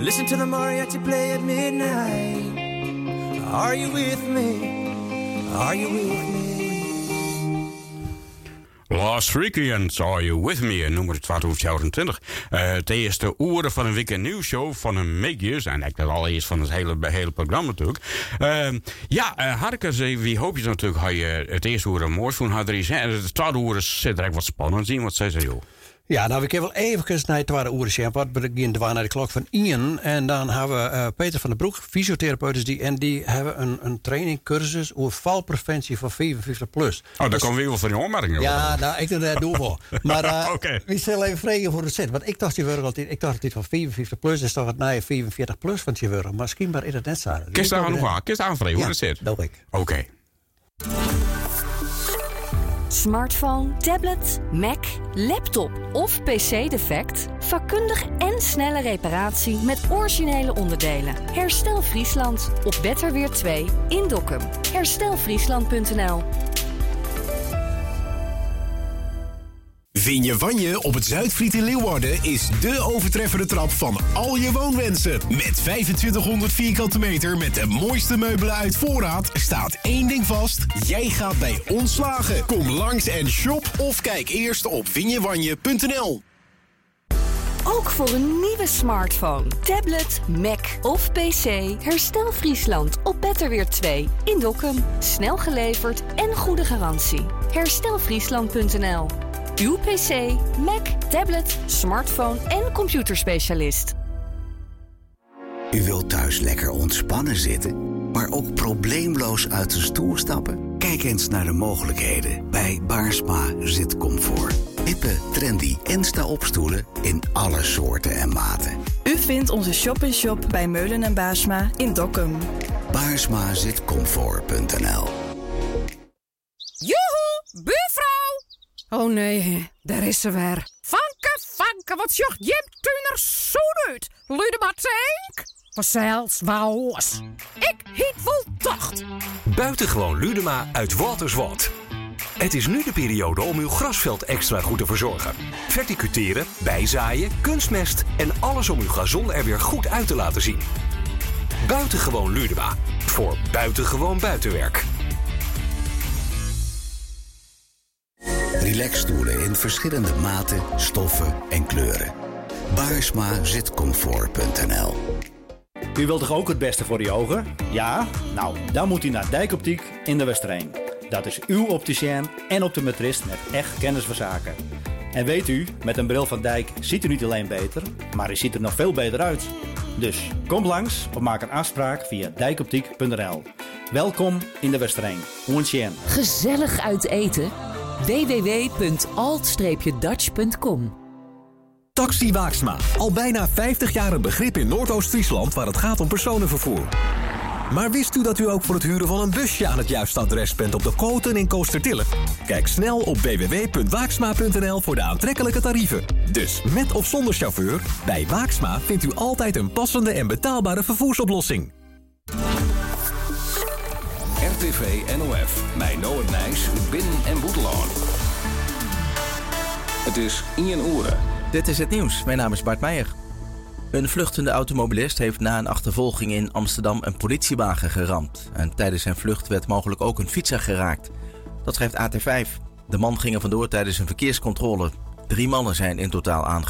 Listen to the mariachi play at midnight. Are you with me? Are you with me? Last Weekend, Are You With Me, nummer 1220. Uh, het eerste uren van een weekend nieuwsshow van een Megius. En eigenlijk het allereerst van het hele, hele programma natuurlijk. Uh, ja, uh, Harkers, wie hoop je natuurlijk, had je het eerste uur mooi van had iets. En het tweede uur zit er wat spannend in. Wat zei ze, joh? Ja, nou, we kunnen wel even naar het uur zien. Wat we naar de klok van Ian. En dan hebben we uh, Peter van den Broek, fysiotherapeut. Die, en die hebben een, een trainingcursus over valpreventie voor 55 plus. Oh, daar dus, komen we wel van die opmerkingen Ja, nou, ik doe dat doen voor. Maar uh, okay. wie zal even vragen voor het zet. Want ik dacht, die altijd, ik dacht, dit van 55 plus is toch het na 44 plus van je worden. Maar misschien is het net zo. Kist daar nog aan? Kist hoe het zit? dat ik. Oké. Okay. Smartphone, tablet, Mac, laptop of PC-defect? Vakkundig en snelle reparatie met originele onderdelen. Herstel Friesland op Betterweer 2 in Dokkum. Herstelfriesland.nl Vinje Wanje op het Zuidfriet in Leeuwarden is de overtreffende trap van al je woonwensen. Met 2500 vierkante meter met de mooiste meubelen uit voorraad staat één ding vast. Jij gaat bij ons slagen. Kom langs en shop of kijk eerst op vinjewanje.nl. Ook voor een nieuwe smartphone, tablet, Mac of PC. Herstel Friesland op Betterweer 2 in Dokkum. Snel geleverd en goede garantie. Herstelfriesland.nl uw PC, Mac, tablet, smartphone en computerspecialist. U wilt thuis lekker ontspannen zitten, maar ook probleemloos uit de stoel stappen? Kijk eens naar de mogelijkheden bij Baarsma Zitcomfort. Hippe, trendy en sta-opstoelen in alle soorten en maten. U vindt onze shop-in-shop bij Meulen en Baarsma in Dokkum. Baarsmazitcomfort.nl Joehoe, buurvrouw! Oh nee, daar is ze weer. Vanke, vanke, wat zocht Jim Tuner zo uit? Luide maar tank? Vanzelfs, waos. Ik hiet vol tocht. Buitengewoon Ludema uit Waterswat. Het is nu de periode om uw grasveld extra goed te verzorgen. Verticuteren, bijzaaien, kunstmest en alles om uw gazon er weer goed uit te laten zien. Buitengewoon Ludema. Voor buitengewoon buitenwerk. Relaxstoelen in verschillende maten, stoffen en kleuren. Baarsmazitcomfort.nl U wilt toch ook het beste voor uw ogen? Ja? Nou, dan moet u naar Dijkoptiek in de Westereen. Dat is uw opticien en optometrist met echt kennis van zaken. En weet u, met een bril van Dijk ziet u niet alleen beter, maar u ziet er nog veel beter uit. Dus kom langs of maak een afspraak via dijkoptiek.nl. Welkom in de Westereen. Oensjen. Gezellig uit eten? www.alt-dutch.com Taxi Waaksma. Al bijna 50 jaar een begrip in Noordoost-Friesland waar het gaat om personenvervoer. Maar wist u dat u ook voor het huren van een busje aan het juiste adres bent op de Koten in Koostertille? Kijk snel op www.waaksma.nl voor de aantrekkelijke tarieven. Dus met of zonder chauffeur, bij Waaksma vindt u altijd een passende en betaalbare vervoersoplossing. RTV NOF, bij Noord Nijs, Binnen en Boeteloon. Het is Ian Oeren. Dit is het nieuws. Mijn naam is Bart Meijer. Een vluchtende automobilist heeft na een achtervolging in Amsterdam een politiewagen geramd. En tijdens zijn vlucht werd mogelijk ook een fietser geraakt. Dat schrijft AT5. De man ging er vandoor tijdens een verkeerscontrole. Drie mannen zijn in totaal aangehouden.